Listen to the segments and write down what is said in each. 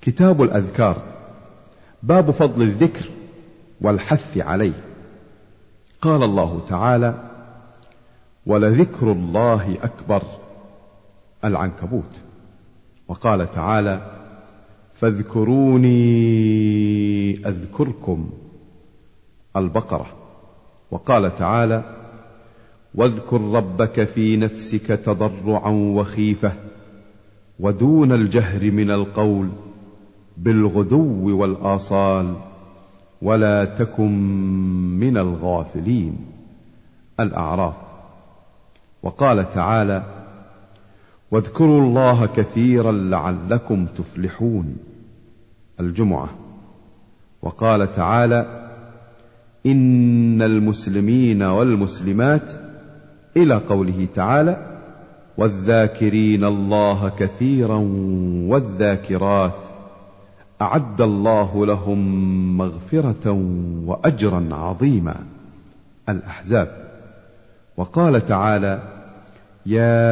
كتاب الأذكار باب فضل الذكر والحث عليه. قال الله تعالى ولذكر الله أكبر العنكبوت وقال تعالى فاذكروني أذكركم البقرة وقال تعالى واذكر ربك في نفسك تضرعا وخيفة ودون الجهر من القول بالغدو والآصال ولا تكن من الغافلين. الأعراف. وقال تعالى واذكروا الله كثيرا لعلكم تفلحون. الجمعة. وقال تعالى إن المسلمين والمسلمات إلى قوله تعالى والذاكرين الله كثيرا والذاكرات. أعد الله لهم مغفرة وأجرا عظيما. الأحزاب. وقال تعالى يا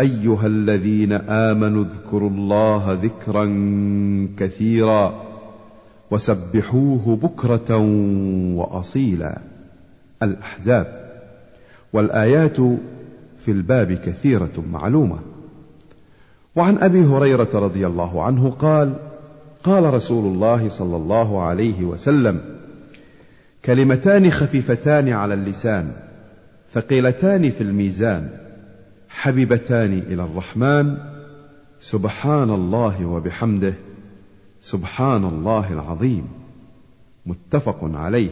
أيها الذين آمنوا اذكروا الله ذكرا كثيرا وسبحوه بكرة وأصيلا. الأحزاب. والآيات في الباب كثيرة معلومة. وعن أبي هريرة رضي الله عنه قال قال رسول الله صلى الله عليه وسلم كلمتان خفيفتان على اللسان ثقيلتان في الميزان حبيبتان إلى الرحمن سبحان الله وبحمده سبحان الله العظيم متفق عليه.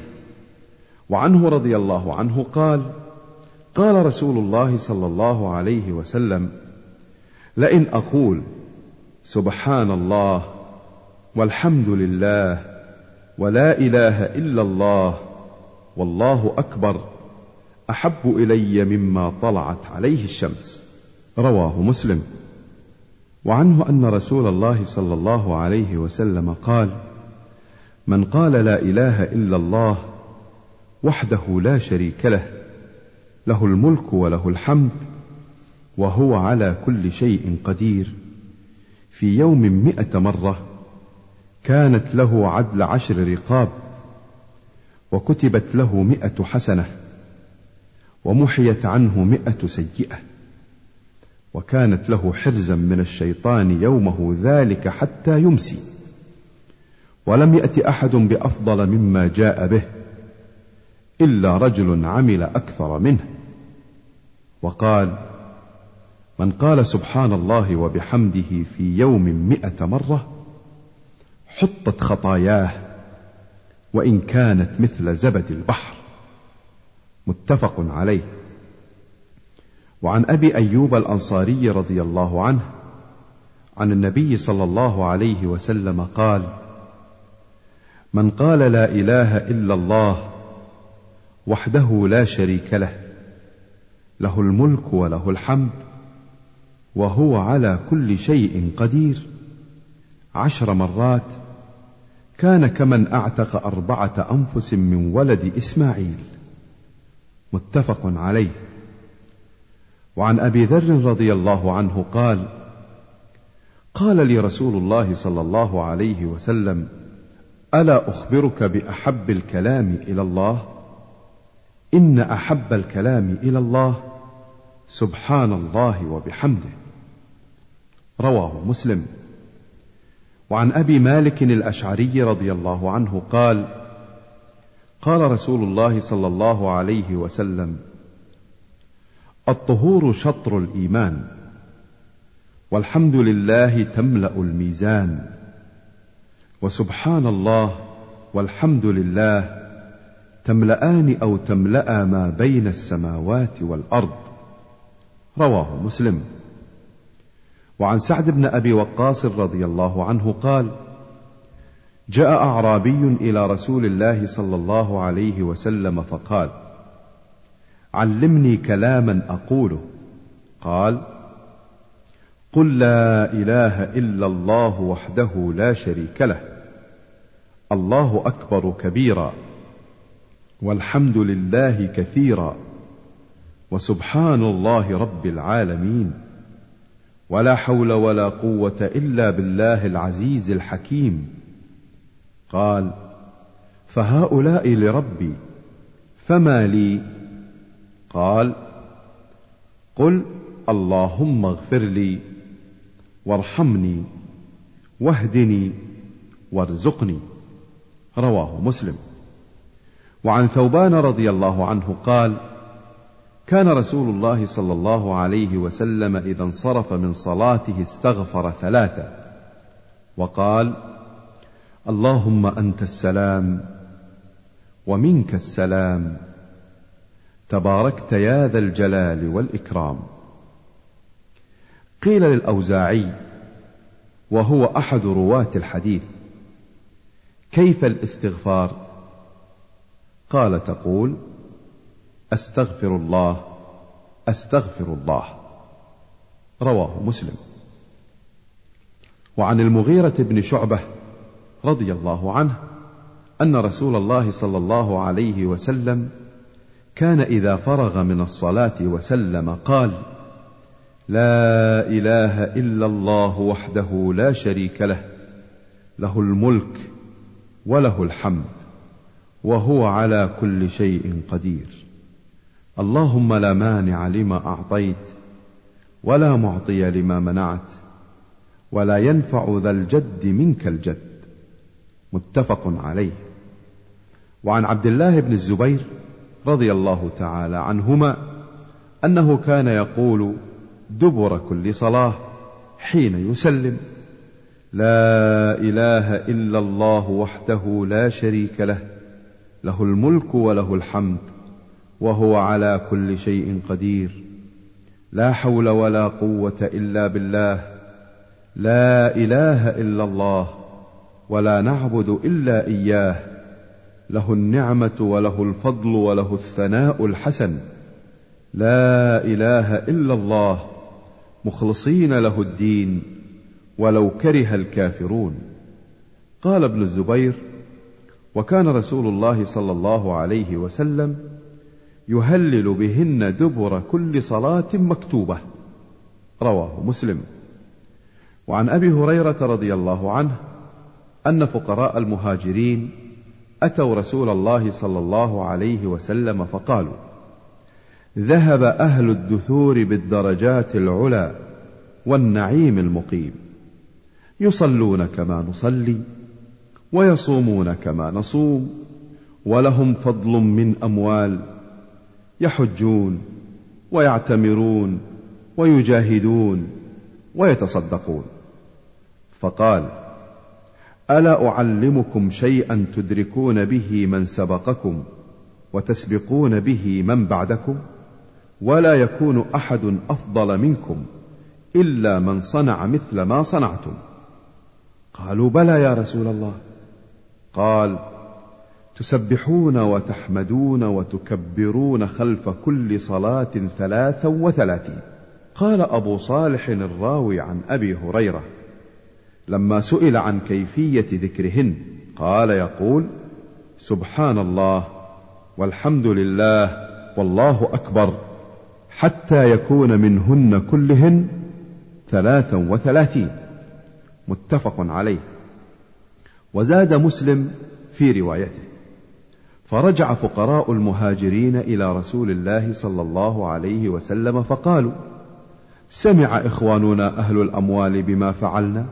وعنه رضي الله عنه قال قال رسول الله صلى الله عليه وسلم لئن أقول سبحان الله والحمد لله ولا إله إلا الله والله أكبر أحب إلي مما طلعت عليه الشمس. رواه مسلم. وعنه أن رسول الله صلى الله عليه وسلم قال من قال لا إله إلا الله وحده لا شريك له له الملك وله الحمد وهو على كل شيء قدير. في يوم مئة مرة كانت له عدل عشر رقاب وكتبت له مئة حسنة ومحيت عنه مئة سيئة وكانت له حرزا من الشيطان يومه ذلك حتى يمسي. ولم يأت أحد بأفضل مما جاء به إلا رجل عمل أكثر منه. وقال من قال سبحان الله وبحمده في يوم مئة مرة حطت خطاياه وإن كانت مثل زبد البحر. متفق عليه. وعن أبي أيوب الأنصاري رضي الله عنه عن النبي صلى الله عليه وسلم قال من قال لا إله إلا الله وحده لا شريك له له الملك وله الحمد وهو على كل شيء قدير. عشر مرات كان كمن أعتق أربعة أنفس من ولد إسماعيل. متفق عليه. وعن أبي ذر رضي الله عنه قال قال لي رسول الله صلى الله عليه وسلم ألا أخبرك بأحب الكلام إلى الله؟ إن أحب الكلام إلى الله سبحان الله وبحمده. رواه مسلم. وعن أبي مالك الأشعري رضي الله عنه قال قال رسول الله صلى الله عليه وسلم الطهور شطر الإيمان والحمد لله تملأ الميزان وسبحان الله والحمد لله تملأان أو تملأ ما بين السماوات والأرض. رواه مسلم. وعن سعد بن أبي وقاص رضي الله عنه قال جاء أعرابي إلى رسول الله صلى الله عليه وسلم فقال علمني كلاما أقوله. قال قل لا إله إلا الله وحده لا شريك له الله أكبر كبيرا والحمد لله كثيرا وسبحان الله رب العالمين. ولا حول ولا قوة إلا بالله العزيز الحكيم. قال فهؤلاء لربي فما لي؟ قال قل اللهم اغفر لي وارحمني واهدني وارزقني. رواه مسلم. وعن ثوبان رضي الله عنه قال كان رسول الله صلى الله عليه وسلم إذا انصرف من صلاته استغفر ثلاثة. وقال اللهم أنت السلام ومنك السلام. تباركت يا ذا الجلال والإكرام. قيل للأوزاعي وهو أحد رواة الحديث كيف الاستغفار؟ قال تقول أستغفر الله أستغفر الله. رواه مسلم. وعن المغيرة بن شعبة رضي الله عنه أن رسول الله صلى الله عليه وسلم كان إذا فرغ من الصلاة وسلم قال لا إله إلا الله وحده لا شريك له له الملك وله الحمد وهو على كل شيء قدير. اللهم لا مانع لما أعطيت ولا معطي لما منعت ولا ينفع ذا الجد منك الجد. متفق عليه. وعن عبد الله بن الزبير رضي الله تعالى عنهما أنه كان يقول دبر كل صلاة حين يسلم. لا إله إلا الله وحده لا شريك له له الملك وله الحمد وهو على كل شيء قدير. لا حول ولا قوة إلا بالله. لا إله إلا الله ولا نعبد إلا إياه. له النعمة وله الفضل وله الثناء الحسن. لا إله إلا الله. مخلصين له الدين. ولو كره الكافرون. قال ابن الزبير وكان رسول الله صلى الله عليه وسلم يهلل بهن دبر كل صلاة مكتوبة. رواه مسلم. وعن أبي هريرة رضي الله عنه أن فقراء المهاجرين أتوا رسول الله صلى الله عليه وسلم فقالوا ذهب أهل الدثور بالدرجات العلى والنعيم المقيم. يصلون كما نصلي ويصومون كما نصوم ولهم فضل من أموال يحجون ويعتمرون ويجاهدون ويتصدقون. فقال ألا أعلمكم شيئا تدركون به من سبقكم وتسبقون به من بعدكم؟ ولا يكون أحد أفضل منكم إلا من صنع مثل ما صنعتم. قالوا بلى يا رسول الله. قال تسبحون وتحمدون وتكبرون خلف كل صلاة ثلاثا وثلاثين. قال أبو صالح الراوي عن أبي هريرة لما سئل عن كيفية ذكرهن قال يقول سبحان الله والحمد لله والله أكبر حتى يكون منهن كلهن ثلاثا وثلاثين. متفق عليه. وزاد مسلم في روايته. فرجع فقراء المهاجرين إلى رسول الله صلى الله عليه وسلم فقالوا سمع إخواننا أهل الأموال بما فعلنا؟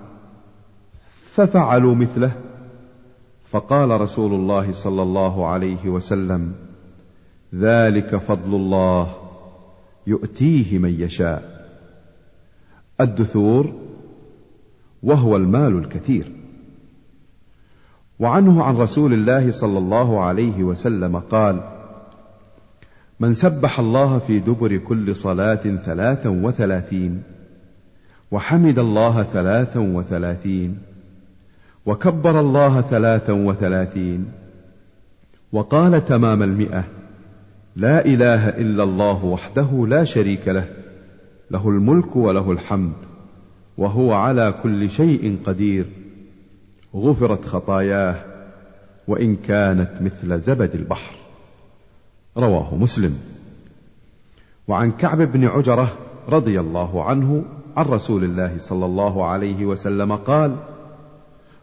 ففعلوا مثله. فقال رسول الله صلى الله عليه وسلم ذلك فضل الله يؤتيه من يشاء. الدثور وهو المال الكثير. وعنه عن رسول الله صلى الله عليه وسلم قال من سبح الله في دبر كل صلاة ثلاثا وثلاثين وحمد الله ثلاثا وثلاثين وكبر الله ثلاثا وثلاثين وقال تمام المئة لا إله إلا الله وحده لا شريك له له الملك وله الحمد وهو على كل شيء قدير. غفرت خطاياه وإن كانت مثل زبد البحر. رواه مسلم. وعن كعب بن عجرة رضي الله عنه عن رسول الله صلى الله عليه وسلم قال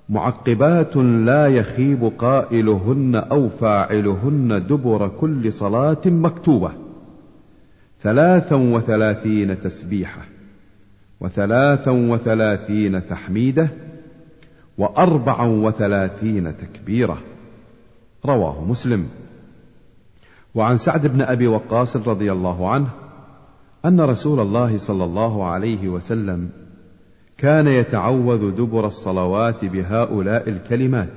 معقبات لا يخيب قائلهن أو فاعلهن دبر كل صلاة مكتوبة. ثلاثا وثلاثين تسبيحة وثلاثا وثلاثين تحميدة واربعا وثلاثين تكبيرة. رواه مسلم. وعن سعد بن أبي وقاص رضي الله عنه أن رسول الله صلى الله عليه وسلم كان يتعوذ دبر الصلوات بهؤلاء الكلمات.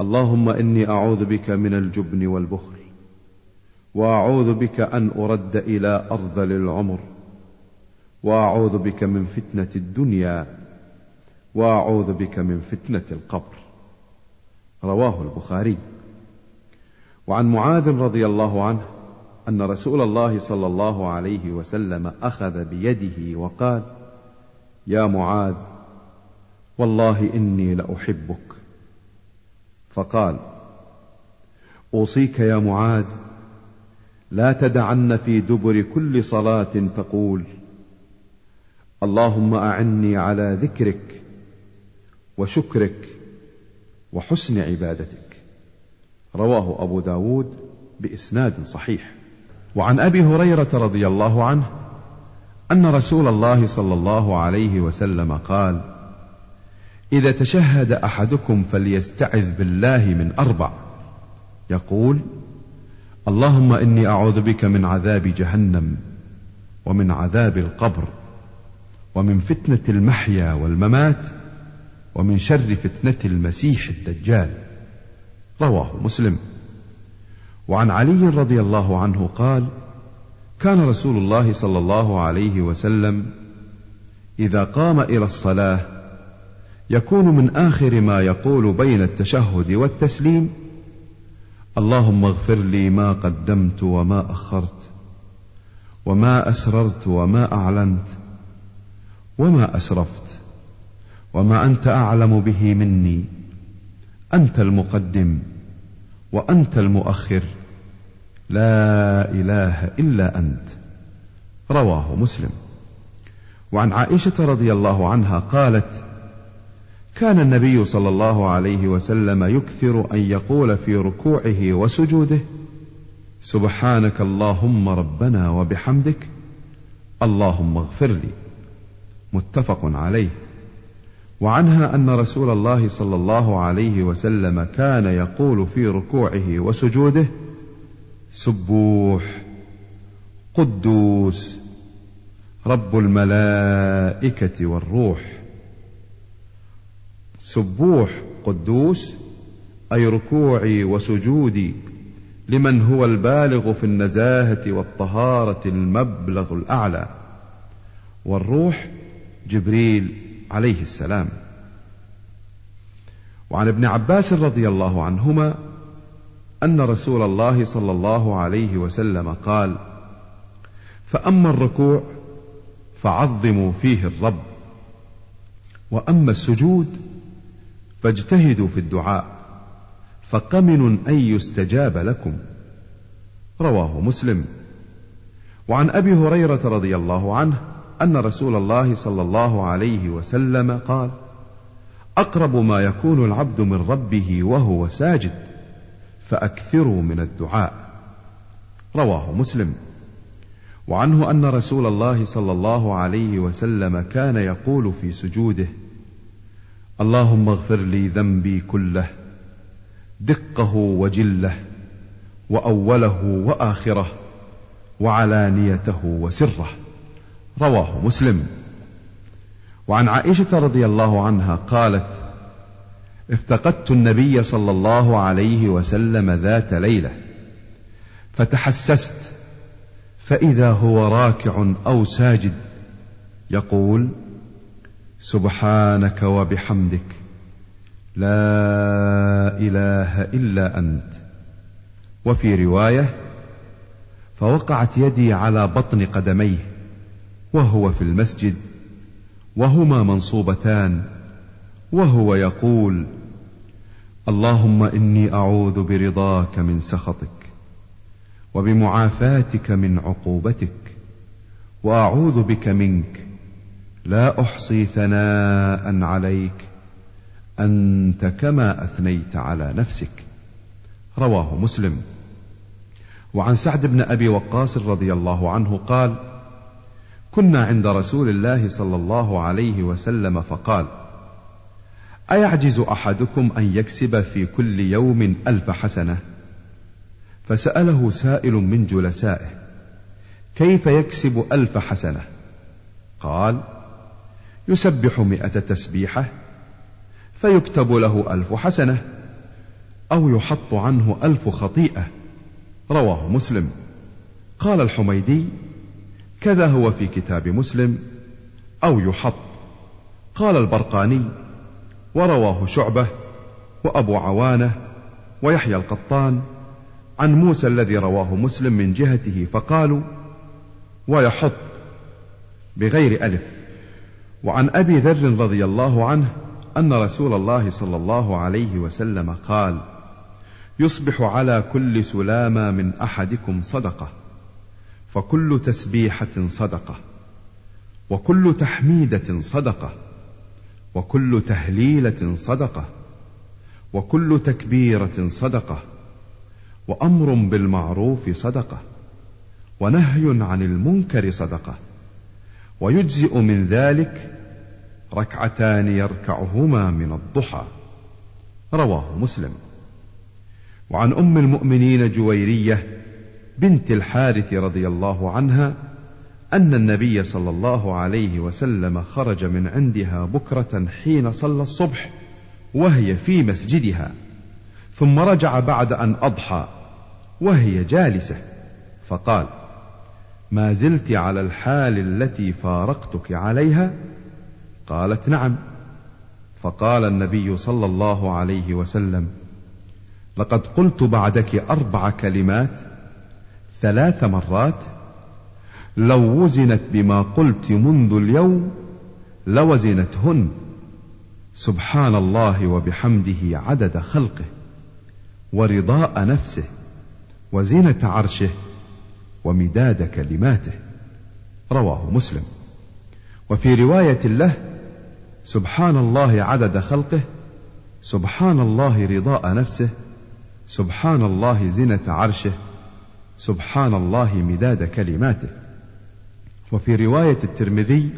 اللهم إني أعوذ بك من الجبن والبخل وأعوذ بك أن أرد إلى أرذل العمر وأعوذ بك من فتنة الدنيا واعوذ بك من فتنة القبر. رواه البخاري. وعن معاذ رضي الله عنه أن رسول الله صلى الله عليه وسلم أخذ بيده وقال يا معاذ والله إني لأحبك. فقال أوصيك يا معاذ لا تدعن في دبر كل صلاة تقول اللهم أعني على ذكرك وشكرك وحسن عبادتك. رواه أبو داود بإسناد صحيح. وعن أبي هريرة رضي الله عنه أن رسول الله صلى الله عليه وسلم قال إذا تشهد أحدكم فليستعذ بالله من أربع. يقول اللهم إني أعوذ بك من عذاب جهنم ومن عذاب القبر ومن فتنة المحيا والممات ومن شر فتنة المسيح الدجال. رواه مسلم. وعن علي رضي الله عنه قال كان رسول الله صلى الله عليه وسلم إذا قام إلى الصلاة يكون من آخر ما يقول بين التشهد والتسليم اللهم اغفر لي ما قدمت وما أخرت وما أسررت وما أعلنت وما أسرفت. وما أنت أعلم به مني. أنت المقدم وأنت المؤخر. لا إله إلا أنت. رواه مسلم. وعن عائشة رضي الله عنها قالت كان النبي صلى الله عليه وسلم يكثر أن يقول في ركوعه وسجوده سبحانك اللهم ربنا وبحمدك اللهم اغفر لي. متفق عليه. وعنها أن رسول الله صلى الله عليه وسلم كان يقول في ركوعه وسجوده سبوح قدوس رب الملائكة والروح. سبوح قدوس أي ركوعي وسجودي لمن هو البالغ في النزاهة والطهارة المبلغ الأعلى. والروح جبريل. عليه السلام. وعن ابن عباس رضي الله عنهما أن رسول الله صلى الله عليه وسلم قال فأما الركوع فعظموا فيه الرب وأما السجود فاجتهدوا في الدعاء فقمن أن يستجاب لكم. رواه مسلم. وعن أبي هريرة رضي الله عنه أن رسول الله صلى الله عليه وسلم قال أقرب ما يكون العبد من ربه وهو ساجد فأكثروا من الدعاء. رواه مسلم. وعنه أن رسول الله صلى الله عليه وسلم كان يقول في سجوده اللهم اغفر لي ذنبي كله دقه وجله وأوله وآخره وعلانيته وسره. رواه مسلم. وعن عائشة رضي الله عنها قالت افتقدت النبي صلى الله عليه وسلم ذات ليلة فتحسست فإذا هو راكع أو ساجد يقول سبحانك وبحمدك لا إله إلا أنت. وفي رواية فوقعت يدي على بطن قدميه وهو في المسجد وهما منصوبتان وهو يقول اللهم إني أعوذ برضاك من سخطك وبمعافاتك من عقوبتك وأعوذ بك منك لا أحصي ثناء عليك أنت كما أثنيت على نفسك. رواه مسلم. وعن سعد بن أبي وقاص رضي الله عنه قال كنا عند رسول الله صلى الله عليه وسلم فقال أيعجز أحدكم أن يكسب في كل يوم ألف حسنة؟ فسأله سائل من جلسائه كيف يكسب ألف حسنة؟ قال يسبح مئة تسبيحة فيكتب له ألف حسنة أو يحط عنه ألف خطيئة. رواه مسلم. قال الحميدي كذا هو في كتاب مسلم أو يحط. قال البرقاني ورواه شعبة وأبو عوانة ويحيى القطان عن موسى الذي رواه مسلم من جهته فقالوا ويحط بغير ألف. وعن أبي ذر رضي الله عنه أن رسول الله صلى الله عليه وسلم قال يصبح على كل سلامة من أحدكم صدقة. فكل تسبيحة صدقة وكل تحميدة صدقة وكل تهليلة صدقة وكل تكبيرة صدقة وأمر بالمعروف صدقة ونهي عن المنكر صدقة ويجزئ من ذلك ركعتان يركعهما من الضحى. رواه مسلم. وعن أم المؤمنين جويرية بنت الحارث رضي الله عنها أن النبي صلى الله عليه وسلم خرج من عندها بكرة حين صلى الصبح وهي في مسجدها ثم رجع بعد أن أضحى وهي جالسة فقال ما زلت على الحال التي فارقتك عليها؟ قالت نعم. فقال النبي صلى الله عليه وسلم لقد قلت بعدك أربع كلمات ثلاث مرات لو وزنت بما قلت منذ اليوم لوزنتهن. سبحان الله وبحمده عدد خلقه ورضاء نفسه وزنه عرشه ومداد كلماته. رواه مسلم. وفي رواية له سبحان الله عدد خلقه سبحان الله رضاء نفسه سبحان الله زنة عرشه سبحان الله مداد كلماته. وفي رواية الترمذي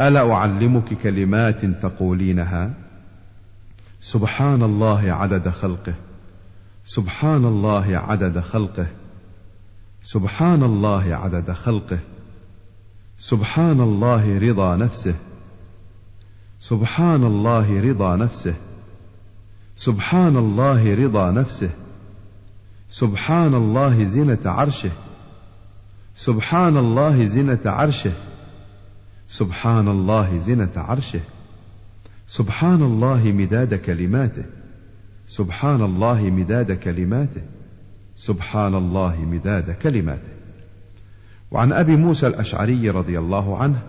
ألا أعلمك كلمات تقولينها؟ سبحان الله عدد خلقه. سبحان الله عدد خلقه. سبحان الله عدد خلقه. سبحان الله رضا نفسه. سبحان الله رضا نفسه. سبحان الله رضا نفسه. سبحان الله زنة عرشه. سبحان الله زنة عرشه. سبحان الله زنة عرشه. سبحان الله مداد كلماته. سبحان الله مداد كلماته. سبحان الله مداد كلماته. وعن أبي موسى الأشعري رضي الله عنه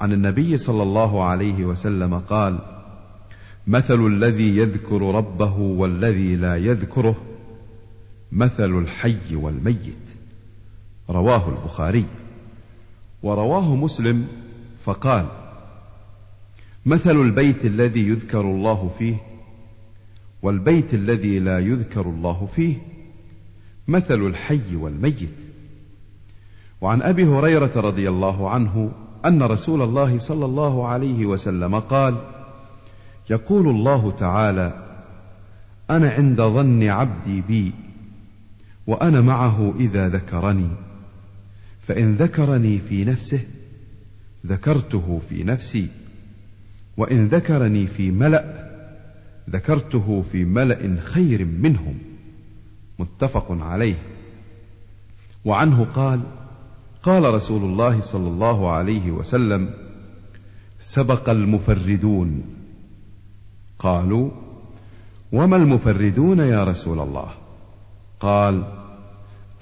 عن النبي صلى الله عليه وسلم قال مثل الذي يذكر ربه والذي لا يذكره مثل الحي والميت. رواه البخاري. ورواه مسلم فقال مثل البيت الذي يذكر الله فيه والبيت الذي لا يذكر الله فيه مثل الحي والميت. وعن أبي هريرة رضي الله عنه أن رسول الله صلى الله عليه وسلم قال يقول الله تعالى أنا عند ظن عبدي بي وأنا معه إذا ذكرني. فإن ذكرني في نفسه ذكرته في نفسي. وإن ذكرني في ملأ ذكرته في ملأ خير منهم. متفق عليه. وعنه قال قال رسول الله صلى الله عليه وسلم سبق المفردون. قالوا وما المفردون يا رسول الله؟ قال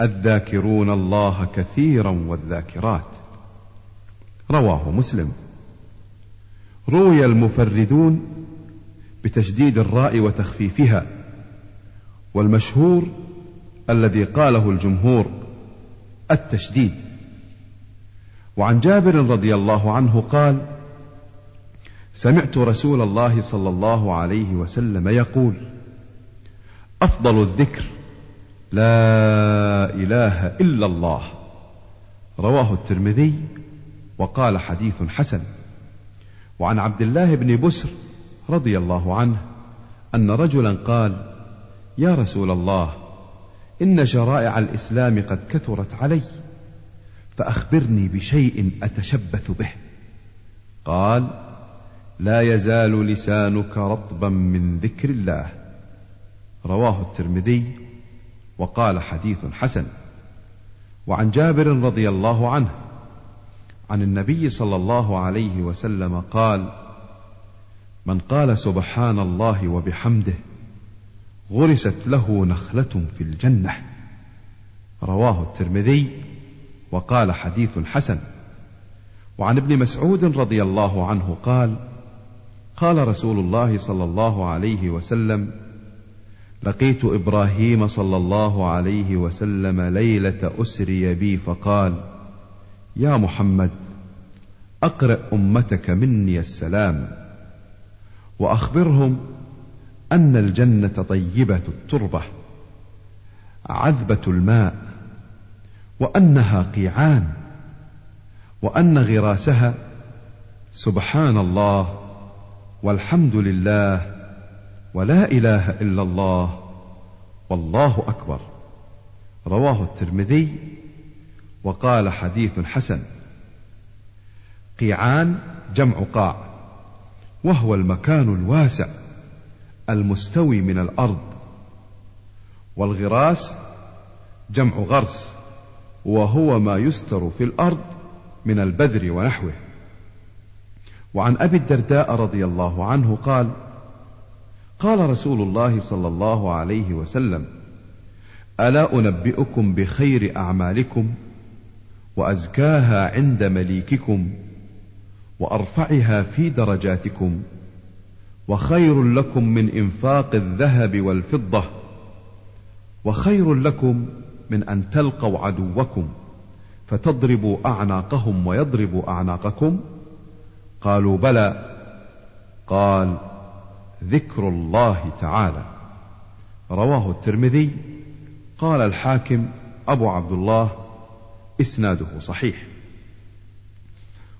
الذاكرون الله كثيرا والذاكرات. رواه مسلم. روي المفردون بتشديد الراء وتخفيفها والمشهور الذي قاله الجمهور التشديد. وعن جابر رضي الله عنه قال سمعت رسول الله صلى الله عليه وسلم يقول أفضل الذكر لا إله إلا الله. رواه الترمذي وقال حديث حسن. وعن عبد الله بن بسر رضي الله عنه أن رجلا قال يا رسول الله إن شرائع الإسلام قد كثرت علي فأخبرني بشيء أتشبث به. قال لا يزال لسانك رطبا من ذكر الله. رواه الترمذي وقال حديث حسن. وعن جابر رضي الله عنه عن النبي صلى الله عليه وسلم قال من قال سبحان الله وبحمده غرست له نخلة في الجنة رواه الترمذي وقال حديث حسن. وعن ابن مسعود رضي الله عنه قال قال رسول الله صلى الله عليه وسلم لقيت إبراهيم صلى الله عليه وسلم ليلة اسري بي فقال يا محمد أقرأ أمتك مني السلام وأخبرهم أن الجنة طيبة التربة عذبة الماء وأنها قيعان وأن غراسها سبحان الله والحمد لله ولا إله إلا الله والله أكبر. رواه الترمذي وقال حديث حسن. قيعان جمع قاع وهو المكان الواسع المستوي من الأرض. والغراس جمع غرس وهو ما يستر في الأرض من البذر ونحوه. وعن أبي الدرداء رضي الله عنه قال قال رسول الله صلى الله عليه وسلم ألا أنبئكم بخير أعمالكم وأزكاها عند مليككم وأرفعها في درجاتكم وخير لكم من إنفاق الذهب والفضة وخير لكم من أن تلقوا عدوكم فتضربوا أعناقهم ويضربوا أعناقكم قالوا بلى قال ذكر الله تعالى. رواه الترمذي. قال الحاكم أبو عبد الله إسناده صحيح.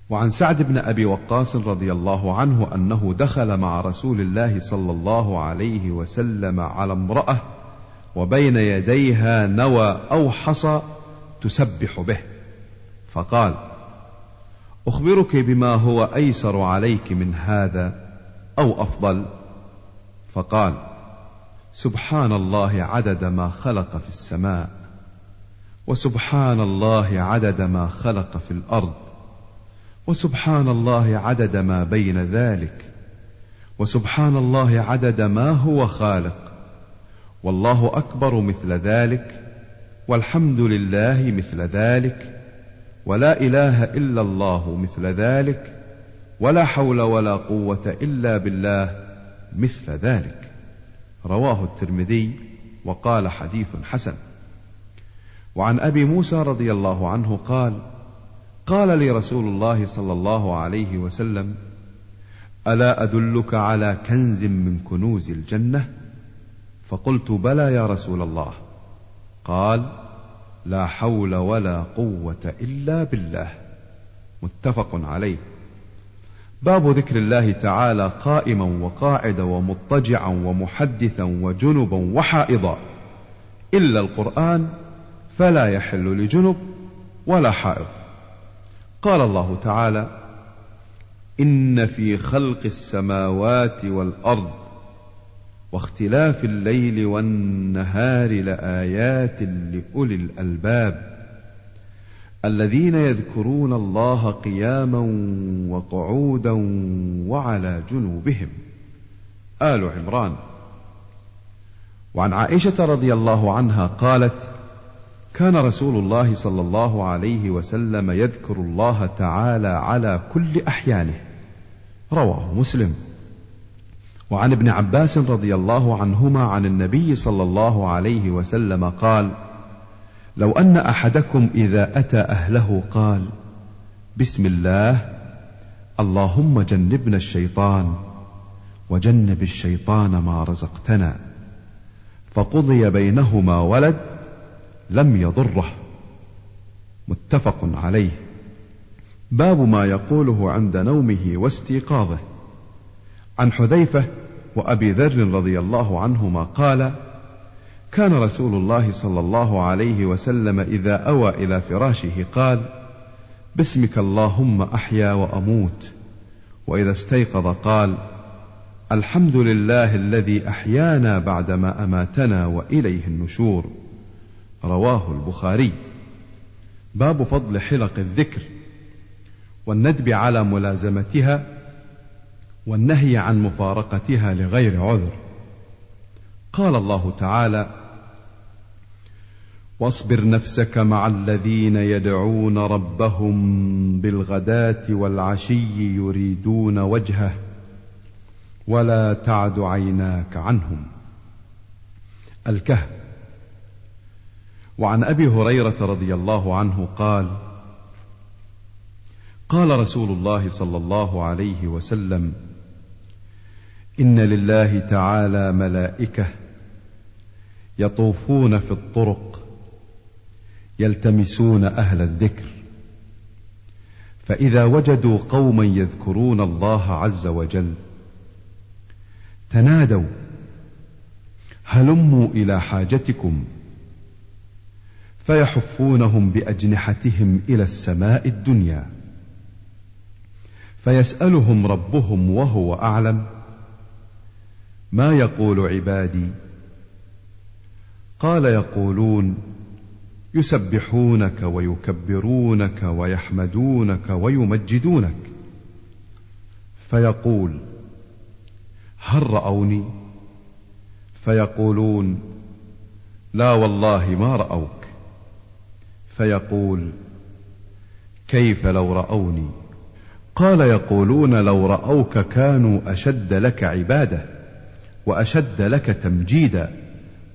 وعن سعد بن أبي وقاص رضي الله عنه أنه دخل مع رسول الله صلى الله عليه وسلم على امرأة وبين يديها نوى أو حصى تسبح به. فقال أخبرك بما هو أيسر عليك من هذا أو أفضل؟ فقال سبحان الله عدد ما خلق في السماء وسبحان الله عدد ما خلق في الأرض وسبحان الله عدد ما بين ذلك وسبحان الله عدد ما هو خالق والله أكبر مثل ذلك والحمد لله مثل ذلك ولا إله إلا الله مثل ذلك ولا حول ولا قوة إلا بالله مثل ذلك. رواه الترمذي وقال حديث حسن. وعن أبي موسى رضي الله عنه قال قال لي رسول الله صلى الله عليه وسلم ألا أدلك على كنز من كنوز الجنة؟ فقلت بلى يا رسول الله. قال لا حول ولا قوة إلا بالله. متفق عليه. باب ذكر الله تعالى قائما وقاعدا ومضطجعا ومحدثا وجنبا وحائضا. إلا القرآن فلا يحل لجنب ولا حائض. قال الله تعالى إن في خلق السماوات والأرض واختلاف الليل والنهار لآيات لأولي الألباب الذين يذكرون الله قياما وقعودا وعلى جنوبهم. آل عمران. وعن عائشة رضي الله عنها قالت كان رسول الله صلى الله عليه وسلم يذكر الله تعالى على كل أحيانه. رواه مسلم. وعن ابن عباس رضي الله عنهما عن النبي صلى الله عليه وسلم قال لو أن أحدكم إذا أتى أهله قال بسم الله اللهم جنبنا الشيطان وجنب الشيطان ما رزقتنا فقضي بينهما ولد لم يضره. متفق عليه. باب ما يقوله عند نومه واستيقاظه. عن حذيفة وأبي ذر رضي الله عنهما قال كان رسول الله صلى الله عليه وسلم إذا أوى إلى فراشه قال باسمك اللهم أحيا وأموت. وإذا استيقظ قال الحمد لله الذي أحيانا بعدما أماتنا وإليه النشور. رواه البخاري. باب فضل حلق الذكر والندب على ملازمتها والنهي عن مفارقتها لغير عذر. قال الله تعالى واصبر نفسك مع الذين يدعون ربهم بالغداة والعشي يريدون وجهه ولا تعد عيناك عنهم. الكهف. وعن أبي هريرة رضي الله عنه قال قال رسول الله صلى الله عليه وسلم إن لله تعالى ملائكة يطوفون في الطرق يلتمسون أهل الذكر. فإذا وجدوا قوما يذكرون الله عز وجل تنادوا هلموا إلى حاجتكم فيحفونهم بأجنحتهم إلى السماء الدنيا فيسألهم ربهم وهو أعلم. ما يقول عبادي؟ قال يقولون يسبحونك ويكبرونك ويحمدونك ويمجدونك. فيقول هل رأوني؟ فيقولون لا والله ما رأوك. فيقول كيف لو رأوني؟ قال يقولون لو رأوك كانوا أشد لك عبادة وأشد لك تمجيدا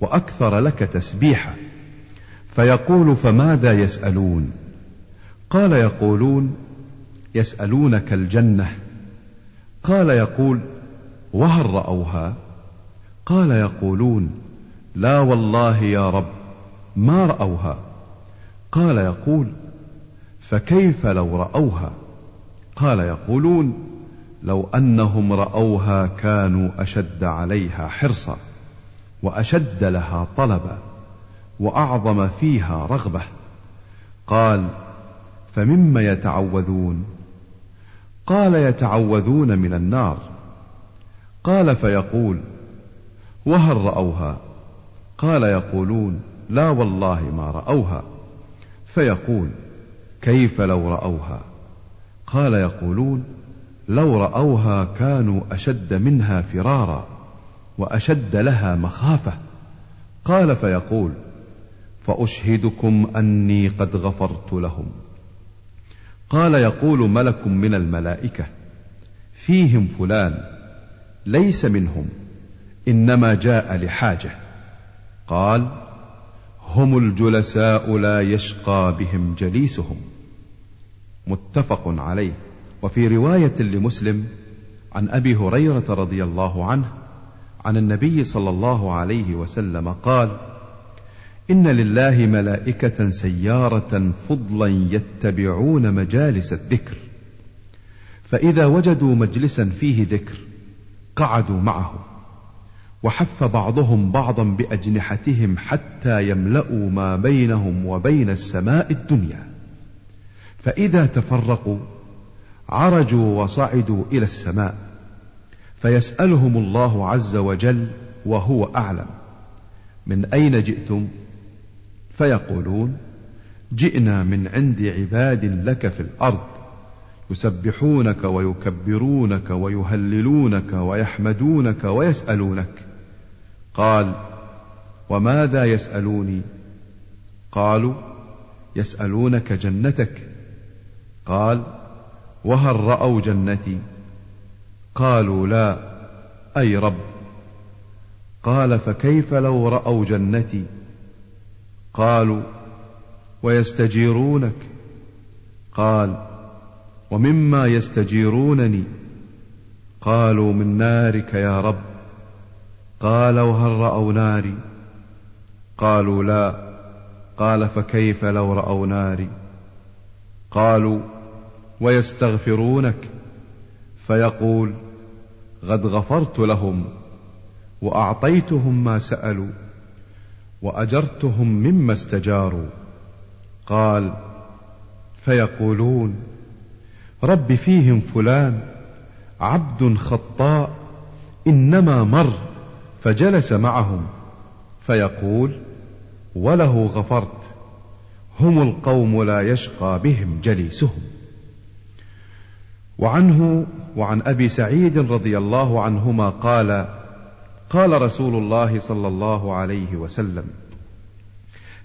وأكثر لك تسبيحا. فيقول فماذا يسألون؟ قال يقولون يسألونك الجنة. قال يقول وهل رأوها؟ قال يقولون لا والله يا رب ما رأوها. قال يقول فكيف لو رأوها؟ قال يقولون لو أنهم رأوها كانوا أشد عليها حرصا وأشد لها طلبا. وأعظم فيها رغبة. قال فمما يتعوذون؟ قال يتعوذون من النار. قال فيقول وهل رأوها؟ قال يقولون لا والله ما رأوها. فيقول كيف لو رأوها؟ قال يقولون لو رأوها كانوا أشد منها فرارا وأشد لها مخافة. قال فيقول فأشهدكم أني قد غفرت لهم. قال يقول ملك من الملائكة فيهم فلان ليس منهم إنما جاء لحاجة. قال هم الجلساء لا يشقى بهم جليسهم. متفق عليه. وفي رواية لمسلم عن أبي هريرة رضي الله عنه عن النبي صلى الله عليه وسلم قال إن لله ملائكة سيارة فضلا يتبعون مجالس الذكر فإذا وجدوا مجلسا فيه ذكر قعدوا معه وحف بعضهم بعضا بأجنحتهم حتى يملأوا ما بينهم وبين السماء الدنيا. فإذا تفرقوا عرجوا وصعدوا إلى السماء فيسألهم الله عز وجل وهو أعلم. من أين جئتم؟ فيقولون جئنا من عند عباد لك في الأرض يسبحونك ويكبرونك ويهللونك ويحمدونك ويسألونك. قال وماذا يسألوني؟ قالوا يسألونك جنتك. قال وهل رأوا جنتي؟ قالوا لا. أي رب؟ قال فكيف لو رأوا جنتي؟ قالوا ويستجيرونك؟ قال ومما يستجيرونني؟ قالوا من نارك يا رب. قال وهل رأوا ناري؟ قالوا لا. قال فكيف لو رأوا ناري؟ قالوا ويستغفرونك؟ فيقول قد غفرت لهم وأعطيتهم ما سألوا. وأجرتهم مما استجاروا. قال فيقولون رب فيهم فلان عبد خطاء إنما مر فجلس معهم. فيقول وله غفرت هم القوم لا يشقى بهم جليسهم. وعنه وعن أبي سعيد رضي الله عنهما قال قال رسول الله صلى الله عليه وسلم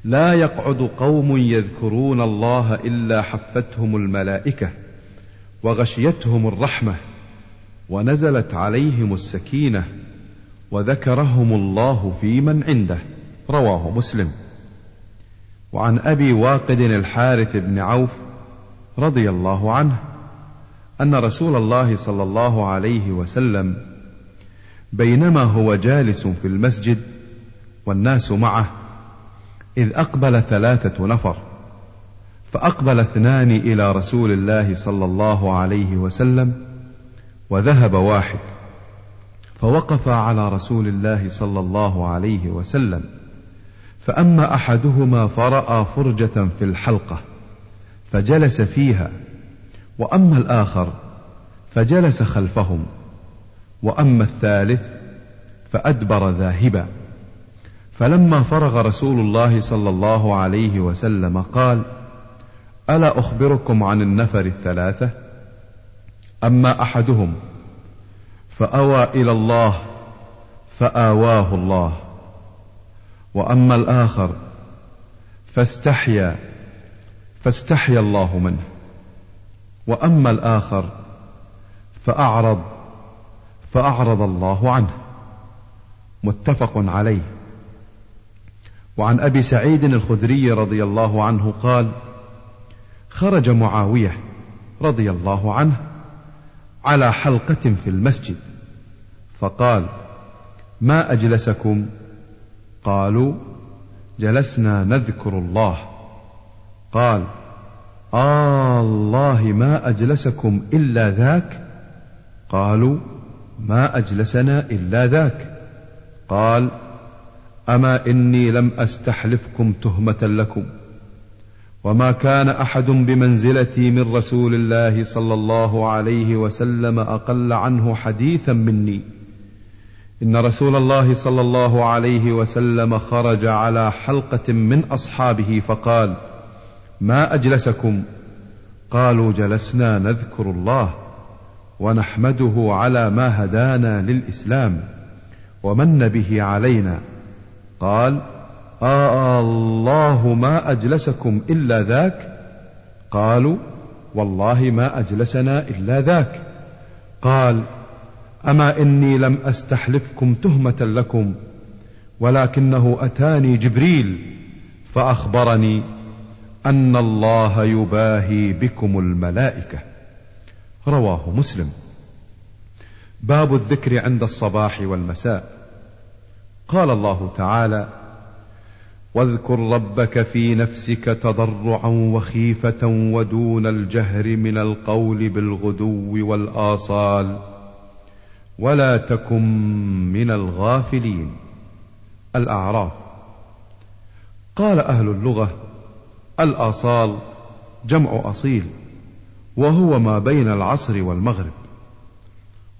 لا يقعد قوم يذكرون الله إلا حفتهم الملائكة وغشيتهم الرحمة ونزلت عليهم السكينة وذكرهم الله في من عنده رواه مسلم. وعن أبي واقد الحارث بن عوف رضي الله عنه أن رسول الله صلى الله عليه وسلم بينما هو جالس في المسجد والناس معه إذ أقبل ثلاثة نفر فأقبل اثنان إلى رسول الله صلى الله عليه وسلم وذهب واحد فوقف على رسول الله صلى الله عليه وسلم فأما أحدهما فرأى فرجة في الحلقة فجلس فيها وأما الآخر فجلس خلفهم. وأما الثالث فأدبر ذاهبا. فلما فرغ رسول الله صلى الله عليه وسلم قال ألا أخبركم عن النفر الثلاثة؟ أما أحدهم فأوى إلى الله فآواه الله. وأما الآخر فاستحيا فاستحيا الله منه. وأما الآخر فأعرض فأعرض الله عنه. متفق عليه. وعن أبي سعيد الخدري رضي الله عنه قال خرج معاوية رضي الله عنه على حلقة في المسجد فقال ما أجلسكم؟ قالوا جلسنا نذكر الله. قال آه الله ما أجلسكم إلا ذاك؟ قالوا ما أجلسنا إلا ذاك. قال أما إني لم أستحلفكم تهمة لكم وما كان أحد بمنزلتي من رسول الله صلى الله عليه وسلم أقل عنه حديثا مني. إن رسول الله صلى الله عليه وسلم خرج على حلقة من أصحابه فقال: ما أجلسكم؟ قالوا جلسنا نذكر الله. ونحمده على ما هدانا للإسلام ومن به علينا. قال آه الله ما أجلسكم إلا ذاك. قالوا والله ما أجلسنا إلا ذاك. قال أما إني لم أستحلفكم تهمة لكم ولكنه أتاني جبريل فأخبرني أن الله يباهي بكم الملائكة. رواه مسلم. باب الذكر عند الصباح والمساء. قال الله تعالى واذكر ربك في نفسك تضرعا وخيفة ودون الجهر من القول بالغدو والآصال ولا تكن من الغافلين. الأعراف. قال أهل اللغة الآصال جمع أصيل. وهو ما بين العصر والمغرب.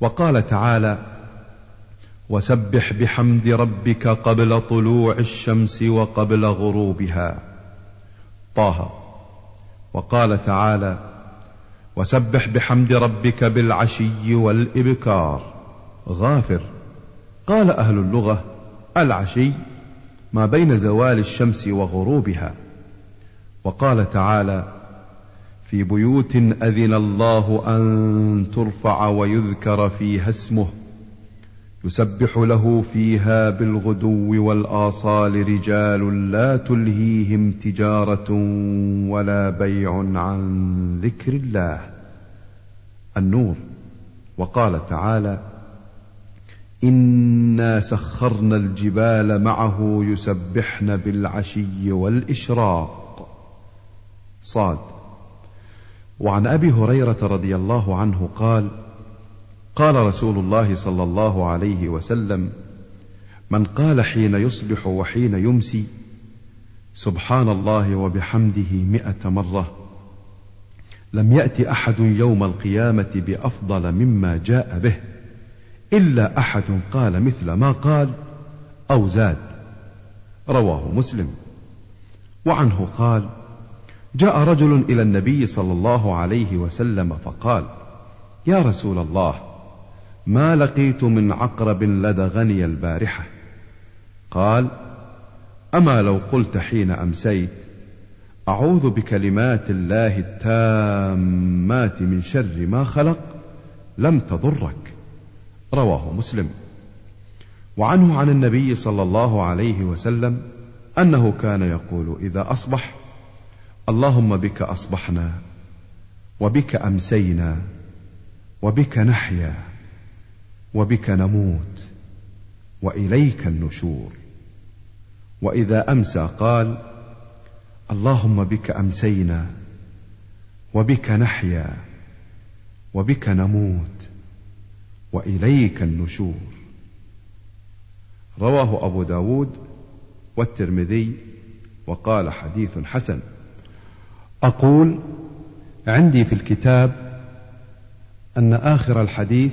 وقال تعالى وسبح بحمد ربك قبل طلوع الشمس وقبل غروبها. طه. وقال تعالى وسبح بحمد ربك بالعشي والإبكار. غافر. قال أهل اللغة العشي ما بين زوال الشمس وغروبها. وقال تعالى في بيوت أذن الله أن ترفع ويذكر فيها اسمه يسبح له فيها بالغدو والآصال رجال لا تلهيهم تجارة ولا بيع عن ذكر الله. النور وقال تعالى إنا سخرنا الجبال معه يسبحن بالعشي والإشراق. صاد وعن أبي هريرة رضي الله عنه قال قال رسول الله صلى الله عليه وسلم من قال حين يصبح وحين يمسي سبحان الله وبحمده مئة مرة. لم يأت أحد يوم القيامة بأفضل مما جاء به إلا أحد قال مثل ما قال أو زاد. رواه مسلم. وعنه قال جاء رجل إلى النبي صلى الله عليه وسلم فقال يا رسول الله ما لقيت من عقرب لدغني البارحة؟ قال أما لو قلت حين أمسيت أعوذ بكلمات الله التامات من شر ما خلق لم تضرك. رواه مسلم. وعنه عن النبي صلى الله عليه وسلم أنه كان يقول إذا أصبح اللهم بك أصبحنا وبك أمسينا وبك نحيا وبك نموت وإليك النشور. وإذا أمسى قال اللهم بك أمسينا وبك نحيا وبك نموت وإليك النشور. رواه أبو داود والترمذي وقال حديث حسن. أقول عندي في الكتاب أن آخر الحديث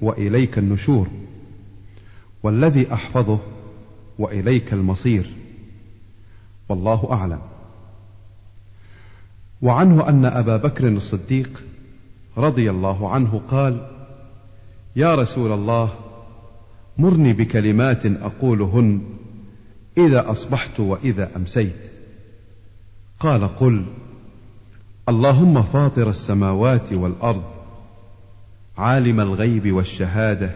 وإليك النشور والذي أحفظه وإليك المصير والله أعلم. وعنه أن أبا بكر الصديق رضي الله عنه قال يا رسول الله مرني بكلمات أقولهن إذا أصبحت وإذا أمسيت. قال قل اللهم فاطر السماوات والأرض عالم الغيب والشهادة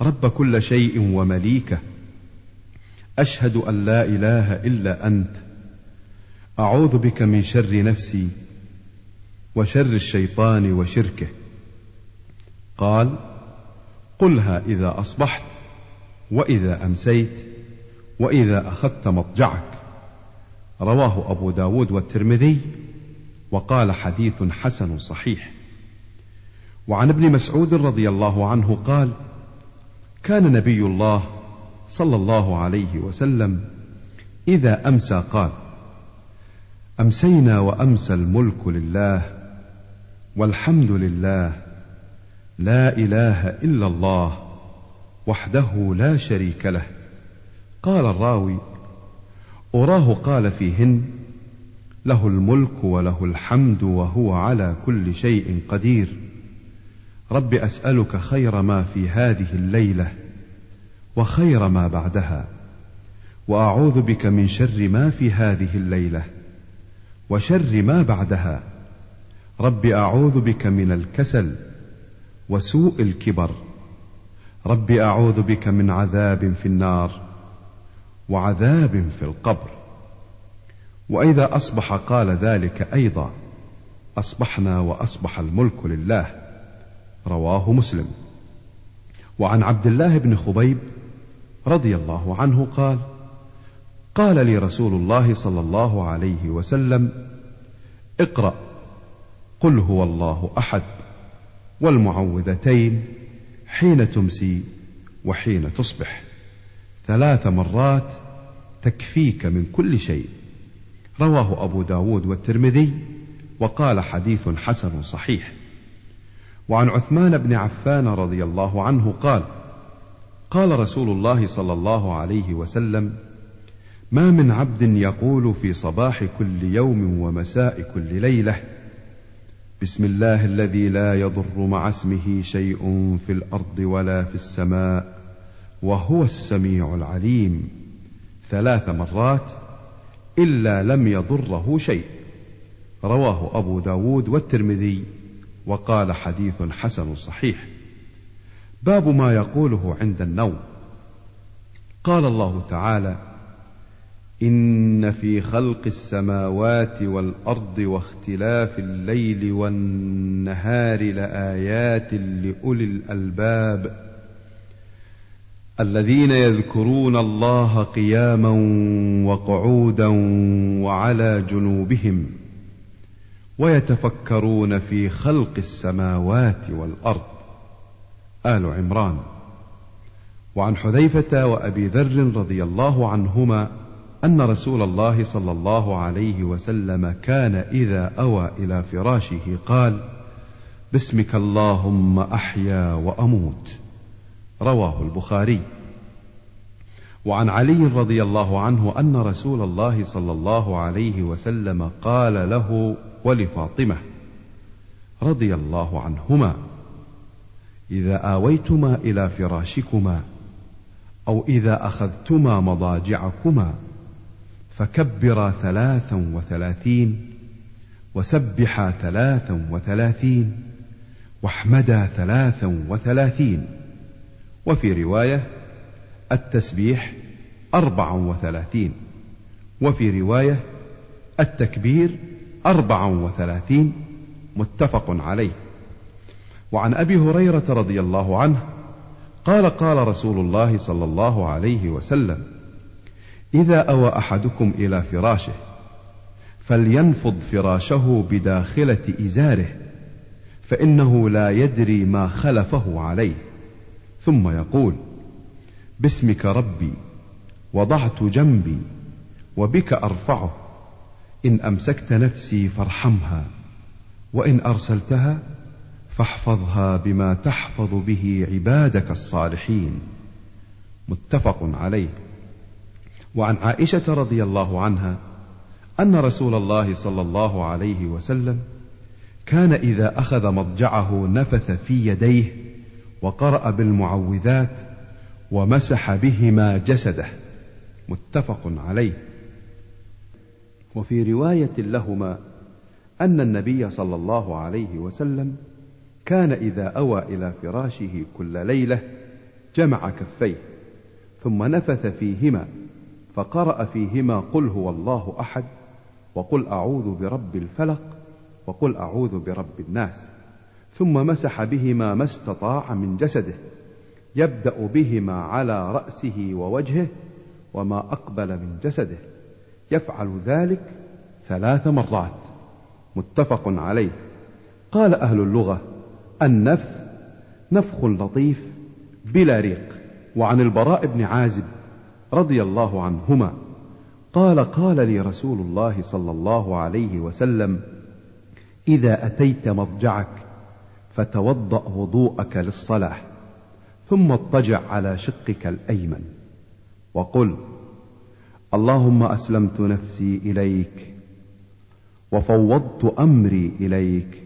رب كل شيء ومليكه أشهد أن لا إله إلا أنت أعوذ بك من شر نفسي وشر الشيطان وشركه. قال قلها إذا أصبحت وإذا أمسيت وإذا أخذت مضجعك. رواه أبو داود والترمذي وقال حديث حسن صحيح. وعن ابن مسعود رضي الله عنه قال كان نبي الله صلى الله عليه وسلم إذا أمسى قال أمسينا وأمسى الملك لله والحمد لله لا إله إلا الله وحده لا شريك له. قال الراوي أراه قال فيهن له الملك وله الحمد وهو على كل شيء قدير. رب أسألك خير ما في هذه الليلة وخير ما بعدها وأعوذ بك من شر ما في هذه الليلة وشر ما بعدها. رب أعوذ بك من الكسل وسوء الكبر. رب أعوذ بك من عذاب في النار وعذاب في القبر. وإذا أصبح قال ذلك أيضا أصبحنا وأصبح الملك لله. رواه مسلم. وعن عبد الله بن خبيب رضي الله عنه قال قال لي رسول الله صلى الله عليه وسلم اقرأ قل هو الله أحد والمعوذتين حين تمسي وحين تصبح. ثلاث مرات تكفيك من كل شيء. رواه أبو داود والترمذي وقال حديث حسن صحيح. وعن عثمان بن عفان رضي الله عنه قال قال رسول الله صلى الله عليه وسلم ما من عبد يقول في صباح كل يوم ومساء كل ليلة بسم الله الذي لا يضر مع اسمه شيء في الأرض ولا في السماء وهو السميع العليم. ثلاث مرات إلا لم يضره شيء. رواه أبو داود والترمذي وقال حديث حسن صحيح. باب ما يقوله عند النوم. قال الله تعالى إن في خلق السماوات والأرض واختلاف الليل والنهار لآيات لأولي الألباب. الذين يذكرون الله قياما وقعودا وعلى جنوبهم ويتفكرون في خلق السماوات والأرض آل عمران وعن حذيفة وأبي ذر رضي الله عنهما أن رسول الله صلى الله عليه وسلم كان إذا أوى إلى فراشه قال: باسمك اللهم أحيا وأموت. رواه البخاري. وعن علي رضي الله عنه أن رسول الله صلى الله عليه وسلم قال له ولفاطمة رضي الله عنهما: إذا آويتما إلى فراشكما أو إذا أخذتما مضاجعكما فكبرا ثلاثا وثلاثين وسبحا ثلاثا وثلاثين واحمدا ثلاثا وثلاثين وفي رواية التسبيح أربعا وثلاثين وفي رواية التكبير أربعا وثلاثين متفق عليه. وعن أبي هريرة رضي الله عنه قال قال رسول الله صلى الله عليه وسلم إذا أوى أحدكم إلى فراشه فلينفض فراشه بداخلة إزاره فإنه لا يدري ما خلفه عليه. ثم يقول باسمك ربي وضعت جنبي وبك أرفعه إن أمسكت نفسي فارحمها وإن أرسلتها فاحفظها بما تحفظ به عبادك الصالحين. متفق عليه. وعن عائشة رضي الله عنها أن رسول الله صلى الله عليه وسلم كان إذا أخذ مضجعه نفث في يديه وقرأ بالمعوذات ومسح بهما جسده. متفق عليه. وفي رواية لهما أن النبي صلى الله عليه وسلم كان إذا أوى إلى فراشه كل ليلة جمع كفيه ثم نفث فيهما فقرأ فيهما قل هو الله أحد وقل أعوذ برب الفلق وقل أعوذ برب الناس. ثم مسح بهما ما استطاع من جسده يبدأ بهما على رأسه ووجهه وما أقبل من جسده يفعل ذلك ثلاث مرات. متفق عليه. قال أهل اللغة النفث نفخ لطيف بلا ريق. وعن البراء بن عازب رضي الله عنهما قال قال لي رسول الله صلى الله عليه وسلم إذا أتيت مضجعك فتوضأ وضوءك للصلاة ثم اضطجع على شقك الأيمن وقل اللهم أسلمت نفسي إليك وفوضت أمري إليك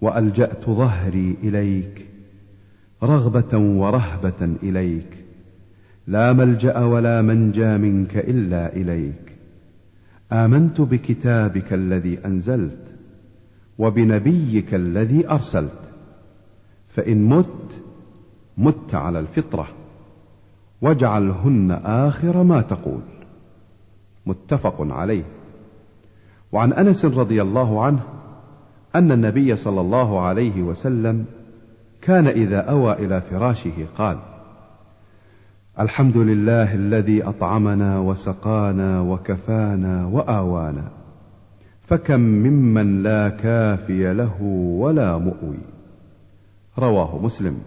وألجأت ظهري إليك رغبة ورهبة إليك لا ملجأ ولا منجى منك إلا إليك آمنت بكتابك الذي أنزلت وبنبيك الذي أرسلت فإن مت مت على الفطرة واجعلهن آخر ما تقول. متفق عليه. وعن أنس رضي الله عنه أن النبي صلى الله عليه وسلم كان إذا أوى إلى فراشه قال الحمد لله الذي أطعمنا وسقانا وكفانا وآوانا. فكم ممن لا كافي له ولا مؤوي. رواه مسلم.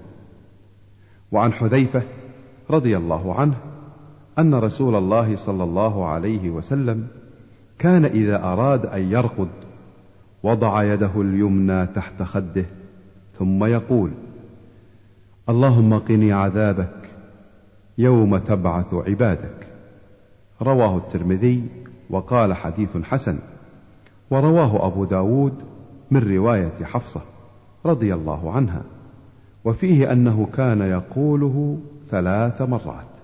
وعن حذيفة رضي الله عنه أن رسول الله صلى الله عليه وسلم كان إذا أراد أن يرقد وضع يده اليمنى تحت خده ثم يقول اللهم قني عذابك يوم تبعث عبادك. رواه الترمذي وقال حديث حسن. ورواه أبو داود من رواية حفصة رضي الله عنها وفيه أنه كان يقوله ثلاث مرات.